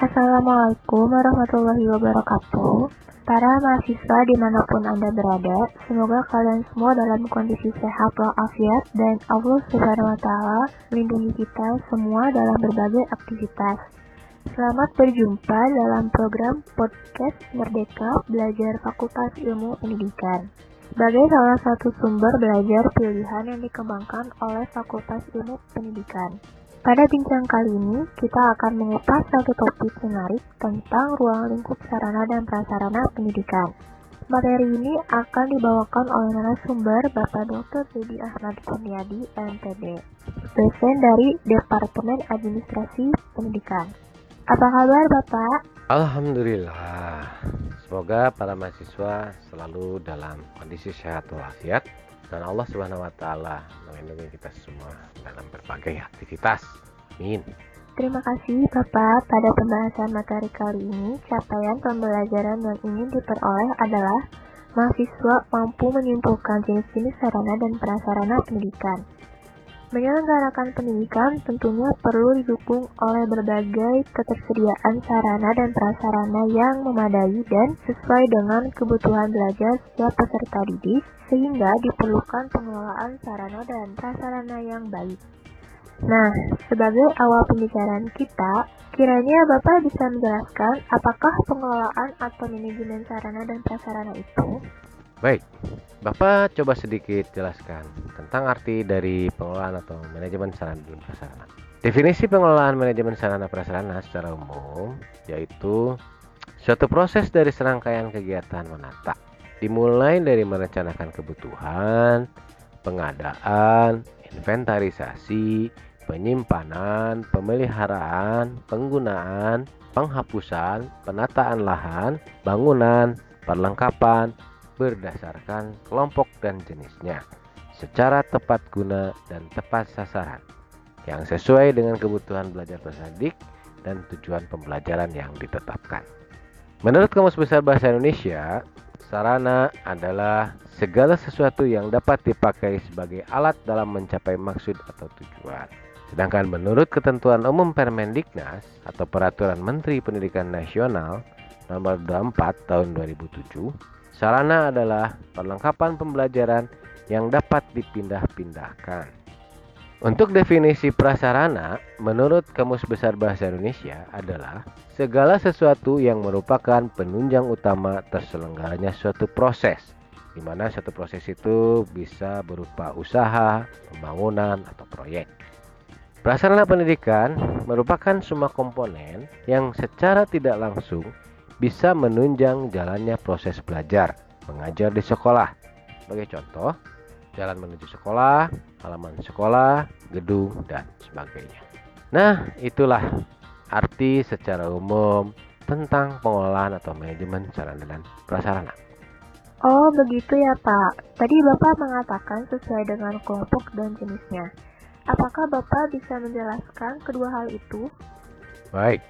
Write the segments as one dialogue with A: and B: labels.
A: Assalamualaikum warahmatullahi wabarakatuh. Para mahasiswa di mana pun Anda berada Semoga kalian semua dalam kondisi sehat walafiat Dan Allah subhanahu wa ta'ala melindungi kita semua dalam berbagai aktivitas Selamat berjumpa dalam program podcast Merdeka Belajar Fakultas Ilmu Pendidikan sebagai salah satu sumber belajar pilihan yang dikembangkan oleh Fakultas Ilmu Pendidikan. Pada bincang kali ini, kita akan mengupas satu topik menarik tentang ruang lingkup sarana dan prasarana pendidikan. Materi ini akan dibawakan oleh narasumber Bapak Dr. Dedi Ahmad Kurniadi, MPD, dosen dari Departemen Administrasi Pendidikan. Apa kabar Bapak?
B: Alhamdulillah. Semoga para mahasiswa selalu dalam kondisi sehat walafiat dan Allah Subhanahu wa taala melindungi kita semua dalam berbagai aktivitas. Amin.
A: Terima kasih Bapak. Pada pembahasan materi kali ini, capaian pembelajaran yang ingin diperoleh adalah mahasiswa mampu menyimpulkan jenis-jenis sarana dan prasarana pendidikan. Menyelenggarakan pendidikan tentunya perlu didukung oleh berbagai ketersediaan sarana dan prasarana yang memadai dan sesuai dengan kebutuhan belajar setiap peserta didik, sehingga diperlukan pengelolaan sarana dan prasarana yang baik. Nah, sebagai awal pembicaraan kita, kiranya Bapak bisa menjelaskan apakah pengelolaan atau manajemen sarana dan prasarana itu?
B: Baik, Bapak coba sedikit jelaskan tentang arti dari pengelolaan atau manajemen sarana dan prasarana. Definisi pengelolaan manajemen sarana prasarana secara umum yaitu suatu proses dari serangkaian kegiatan menata, dimulai dari merencanakan kebutuhan, pengadaan, inventarisasi, penyimpanan, pemeliharaan, penggunaan, penghapusan, penataan lahan, bangunan, perlengkapan, berdasarkan kelompok dan jenisnya secara tepat guna dan tepat sasaran yang sesuai dengan kebutuhan belajar peserta didik dan tujuan pembelajaran yang ditetapkan. Menurut Kamus Besar Bahasa Indonesia, sarana adalah segala sesuatu yang dapat dipakai sebagai alat dalam mencapai maksud atau tujuan. Sedangkan menurut ketentuan umum Permendiknas atau Peraturan Menteri Pendidikan Nasional nomor 24 tahun 2007, Sarana adalah perlengkapan pembelajaran yang dapat dipindah-pindahkan. Untuk definisi prasarana, menurut Kamus Besar Bahasa Indonesia adalah segala sesuatu yang merupakan penunjang utama terselenggaranya suatu proses, di mana suatu proses itu bisa berupa usaha, pembangunan, atau proyek. Prasarana pendidikan merupakan semua komponen yang secara tidak langsung bisa menunjang jalannya proses belajar mengajar di sekolah. Sebagai contoh, jalan menuju sekolah, halaman sekolah, gedung, dan sebagainya. Nah, itulah arti secara umum tentang pengelolaan atau manajemen sarana dan prasarana.
A: Oh, begitu ya, Pak. Tadi Bapak mengatakan sesuai dengan kelompok dan jenisnya. Apakah Bapak bisa menjelaskan kedua hal itu?
B: Baik,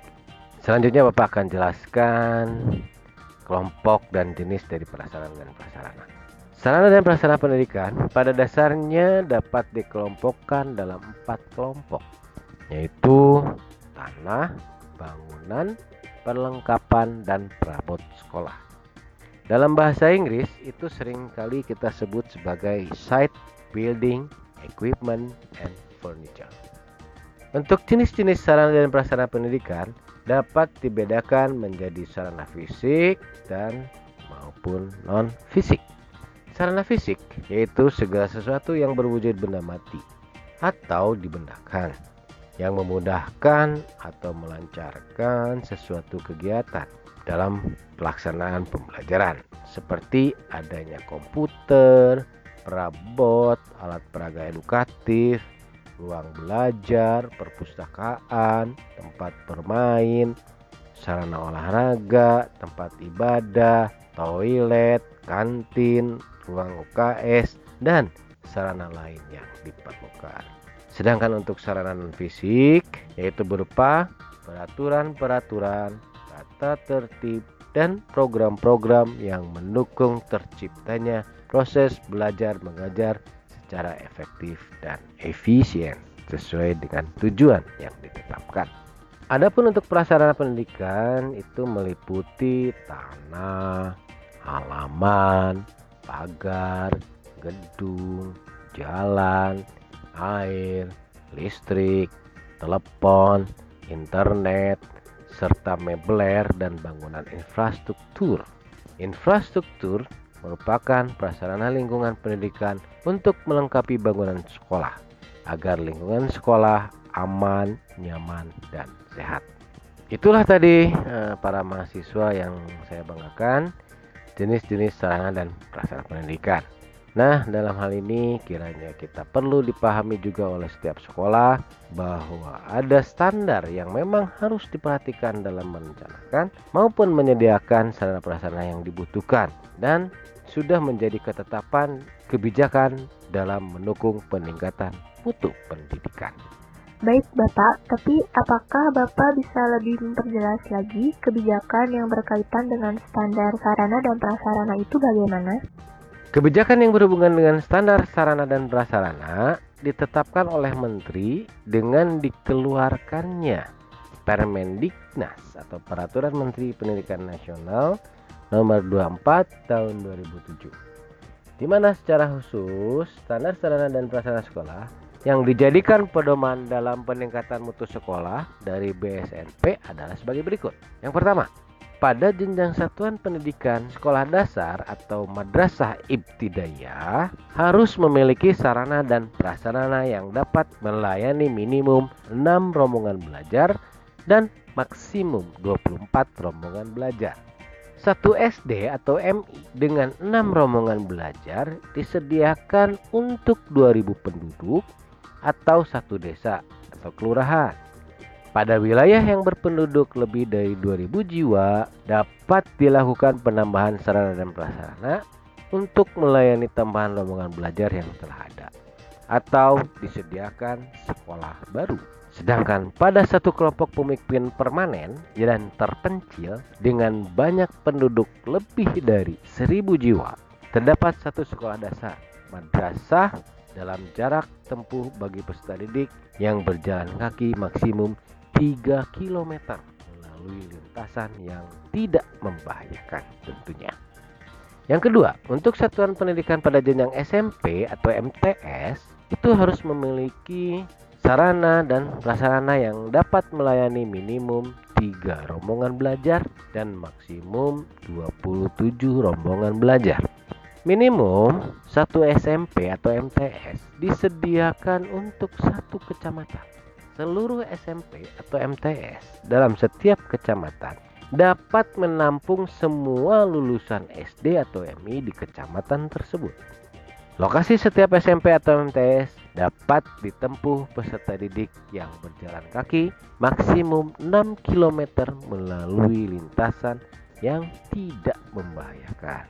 B: Selanjutnya Bapak akan jelaskan kelompok dan jenis dari prasarana dan prasarana. Sarana dan prasarana pendidikan pada dasarnya dapat dikelompokkan dalam empat kelompok, yaitu tanah, bangunan, perlengkapan, dan perabot sekolah. Dalam bahasa Inggris itu sering kali kita sebut sebagai site, building, equipment, and furniture. Untuk jenis-jenis sarana dan prasarana pendidikan, dapat dibedakan menjadi sarana fisik dan maupun non fisik. Sarana fisik yaitu segala sesuatu yang berwujud benda mati atau dibendakan yang memudahkan atau melancarkan sesuatu kegiatan dalam pelaksanaan pembelajaran seperti adanya komputer, perabot, alat peraga edukatif, ruang belajar, perpustakaan, tempat bermain, sarana olahraga, tempat ibadah, toilet, kantin, ruang UKS, dan sarana lain yang diperlukan. Sedangkan untuk sarana non fisik yaitu berupa peraturan-peraturan, tata tertib, dan program-program yang mendukung terciptanya proses belajar mengajar secara efektif dan efisien sesuai dengan tujuan yang ditetapkan. Adapun untuk prasarana pendidikan itu meliputi tanah, halaman, pagar, gedung, jalan, air, listrik, telepon, internet, serta mebeler dan bangunan infrastruktur. Infrastruktur merupakan prasarana lingkungan pendidikan untuk melengkapi bangunan sekolah agar lingkungan sekolah aman, nyaman, dan sehat. Itulah tadi eh, para mahasiswa yang saya banggakan jenis-jenis sarana dan prasarana pendidikan. Nah, dalam hal ini kiranya kita perlu dipahami juga oleh setiap sekolah bahwa ada standar yang memang harus diperhatikan dalam merencanakan maupun menyediakan sarana prasarana yang dibutuhkan dan sudah menjadi ketetapan kebijakan dalam mendukung peningkatan mutu pendidikan.
A: Baik Bapak, tapi apakah Bapak bisa lebih memperjelas lagi kebijakan yang berkaitan dengan standar sarana dan prasarana itu bagaimana?
B: Kebijakan yang berhubungan dengan standar sarana dan prasarana ditetapkan oleh Menteri dengan dikeluarkannya Permendiknas atau Peraturan Menteri Pendidikan Nasional nomor 24 tahun 2007. Di mana secara khusus standar sarana dan prasarana sekolah yang dijadikan pedoman dalam peningkatan mutu sekolah dari BSNP adalah sebagai berikut. Yang pertama, pada jenjang satuan pendidikan sekolah dasar atau madrasah ibtidayah harus memiliki sarana dan prasarana yang dapat melayani minimum 6 rombongan belajar dan maksimum 24 rombongan belajar. Satu SD atau MI dengan 6 rombongan belajar disediakan untuk 2000 penduduk atau satu desa atau kelurahan. Pada wilayah yang berpenduduk lebih dari 2000 jiwa dapat dilakukan penambahan sarana dan prasarana untuk melayani tambahan rombongan belajar yang telah ada atau disediakan sekolah baru. Sedangkan pada satu kelompok pemimpin permanen dan terpencil dengan banyak penduduk lebih dari 1000 jiwa terdapat satu sekolah dasar, madrasah dalam jarak tempuh bagi peserta didik yang berjalan kaki maksimum 3 km melalui lintasan yang tidak membahayakan tentunya. Yang kedua, untuk satuan pendidikan pada jenjang SMP atau MTS itu harus memiliki sarana dan prasarana yang dapat melayani minimum 3 rombongan belajar dan maksimum 27 rombongan belajar. Minimum satu SMP atau MTS disediakan untuk satu kecamatan. Seluruh SMP atau MTS dalam setiap kecamatan dapat menampung semua lulusan SD atau MI di kecamatan tersebut. Lokasi setiap SMP atau MTS dapat ditempuh peserta didik yang berjalan kaki maksimum 6 km melalui lintasan yang tidak membahayakan.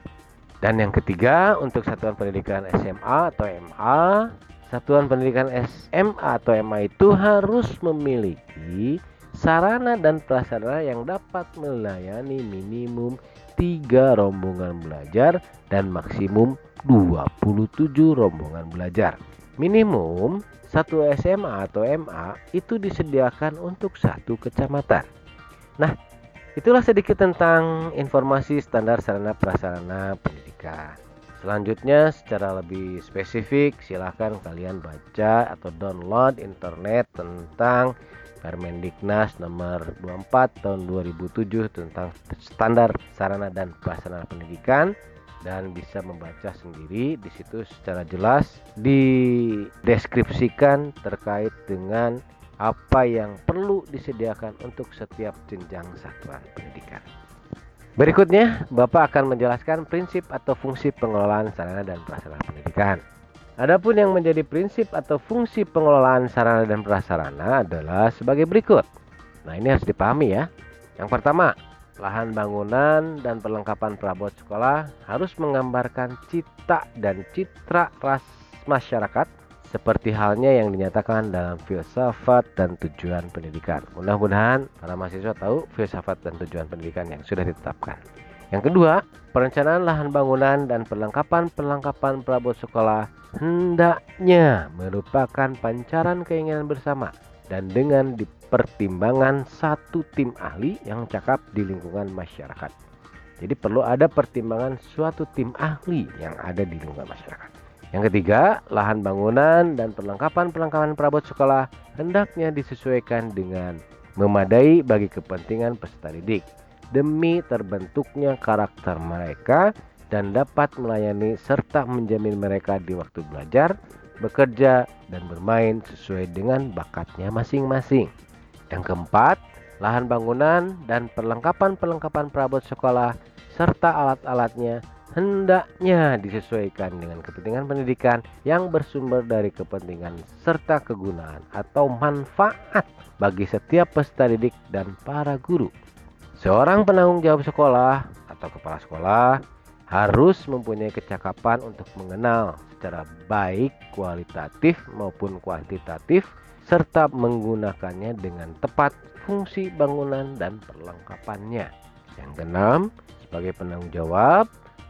B: Dan yang ketiga, untuk satuan pendidikan SMA atau MA, satuan pendidikan SMA atau MA itu harus memiliki sarana dan prasarana yang dapat melayani minimum 3 rombongan belajar dan maksimum 27 rombongan belajar. Minimum satu SMA atau MA itu disediakan untuk satu kecamatan. Nah, itulah sedikit tentang informasi standar sarana prasarana pendidikan. Selanjutnya secara lebih spesifik silahkan kalian baca atau download internet tentang Permendiknas nomor 24 tahun 2007 tentang standar sarana dan prasarana pendidikan dan bisa membaca sendiri di situ secara jelas dideskripsikan terkait dengan apa yang perlu disediakan untuk setiap jenjang satuan pendidikan. Berikutnya, Bapak akan menjelaskan prinsip atau fungsi pengelolaan sarana dan prasarana pendidikan. Adapun yang menjadi prinsip atau fungsi pengelolaan sarana dan prasarana adalah sebagai berikut. Nah, ini harus dipahami ya. Yang pertama, lahan bangunan dan perlengkapan perabot sekolah harus menggambarkan cita dan citra ras masyarakat seperti halnya yang dinyatakan dalam filsafat dan tujuan pendidikan. Mudah-mudahan para mahasiswa tahu filsafat dan tujuan pendidikan yang sudah ditetapkan. Yang kedua, perencanaan lahan bangunan dan perlengkapan-perlengkapan perabot sekolah hendaknya merupakan pancaran keinginan bersama dan dengan dipertimbangan satu tim ahli yang cakap di lingkungan masyarakat. Jadi perlu ada pertimbangan suatu tim ahli yang ada di lingkungan masyarakat. Yang ketiga, lahan bangunan dan perlengkapan-perlengkapan perabot sekolah hendaknya disesuaikan dengan memadai bagi kepentingan peserta didik demi terbentuknya karakter mereka dan dapat melayani serta menjamin mereka di waktu belajar, bekerja, dan bermain sesuai dengan bakatnya masing-masing. Yang keempat, lahan bangunan dan perlengkapan-perlengkapan perabot sekolah serta alat-alatnya hendaknya disesuaikan dengan kepentingan pendidikan yang bersumber dari kepentingan serta kegunaan atau manfaat bagi setiap peserta didik dan para guru. Seorang penanggung jawab sekolah atau kepala sekolah harus mempunyai kecakapan untuk mengenal secara baik kualitatif maupun kuantitatif serta menggunakannya dengan tepat fungsi bangunan dan perlengkapannya. Yang keenam, sebagai penanggung jawab,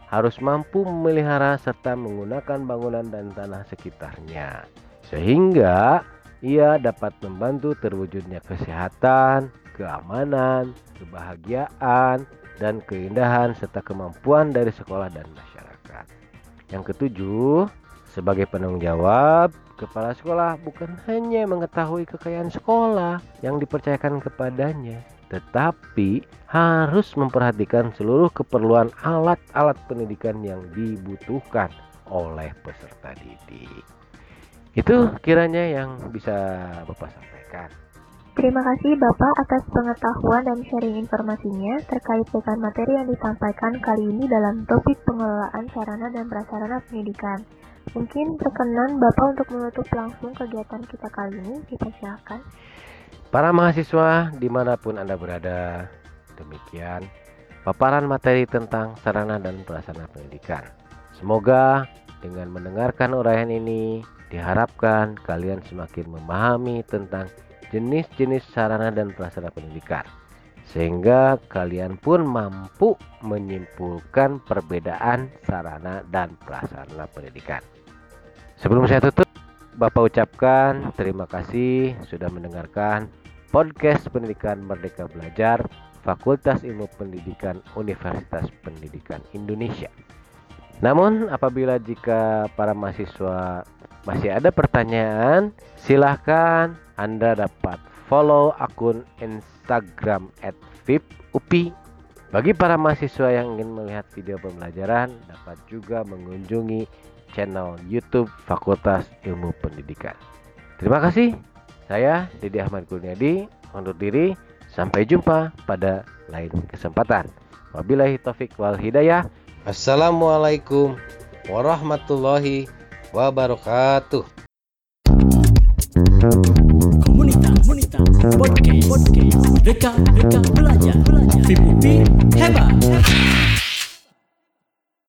B: harus mampu memelihara serta menggunakan bangunan dan tanah sekitarnya, sehingga ia dapat membantu terwujudnya kesehatan, keamanan, kebahagiaan, dan keindahan serta kemampuan dari sekolah dan masyarakat. Yang ketujuh, sebagai penanggung jawab, kepala sekolah bukan hanya mengetahui kekayaan sekolah yang dipercayakan kepadanya, tetapi harus memperhatikan seluruh keperluan alat-alat pendidikan yang dibutuhkan oleh peserta didik. Itu kiranya yang bisa Bapak sampaikan.
A: Terima kasih Bapak atas pengetahuan dan sharing informasinya terkait dengan materi yang disampaikan kali ini dalam topik pengelolaan sarana dan prasarana pendidikan. Mungkin berkenan Bapak untuk menutup langsung kegiatan kita kali ini, kita silakan.
B: Para mahasiswa di mana pun Anda berada, demikian paparan materi tentang sarana dan prasarana pendidikan. Semoga dengan mendengarkan uraian ini, diharapkan kalian semakin memahami tentang jenis-jenis sarana dan prasarana pendidikan. Sehingga kalian pun mampu menyimpulkan perbedaan sarana dan prasarana pendidikan. Sebelum saya tutup, Bapak ucapkan terima kasih sudah mendengarkan podcast Pendidikan Merdeka Belajar Fakultas Ilmu Pendidikan Universitas Pendidikan Indonesia. Namun apabila jika para mahasiswa masih ada pertanyaan, silahkan Anda dapat follow akun Instagram @vipupi. Bagi para mahasiswa yang ingin melihat video pembelajaran, dapat juga mengunjungi channel YouTube Fakultas Ilmu Pendidikan. Terima kasih. Saya Didi Ahmad Kurniadi undur diri. Sampai jumpa pada lain kesempatan. Wabillahi taufik wal hidayah. Assalamualaikum warahmatullahi wabarakatuh.
C: Podcast, podcast, reka, reka, belajar, belajar, hebat.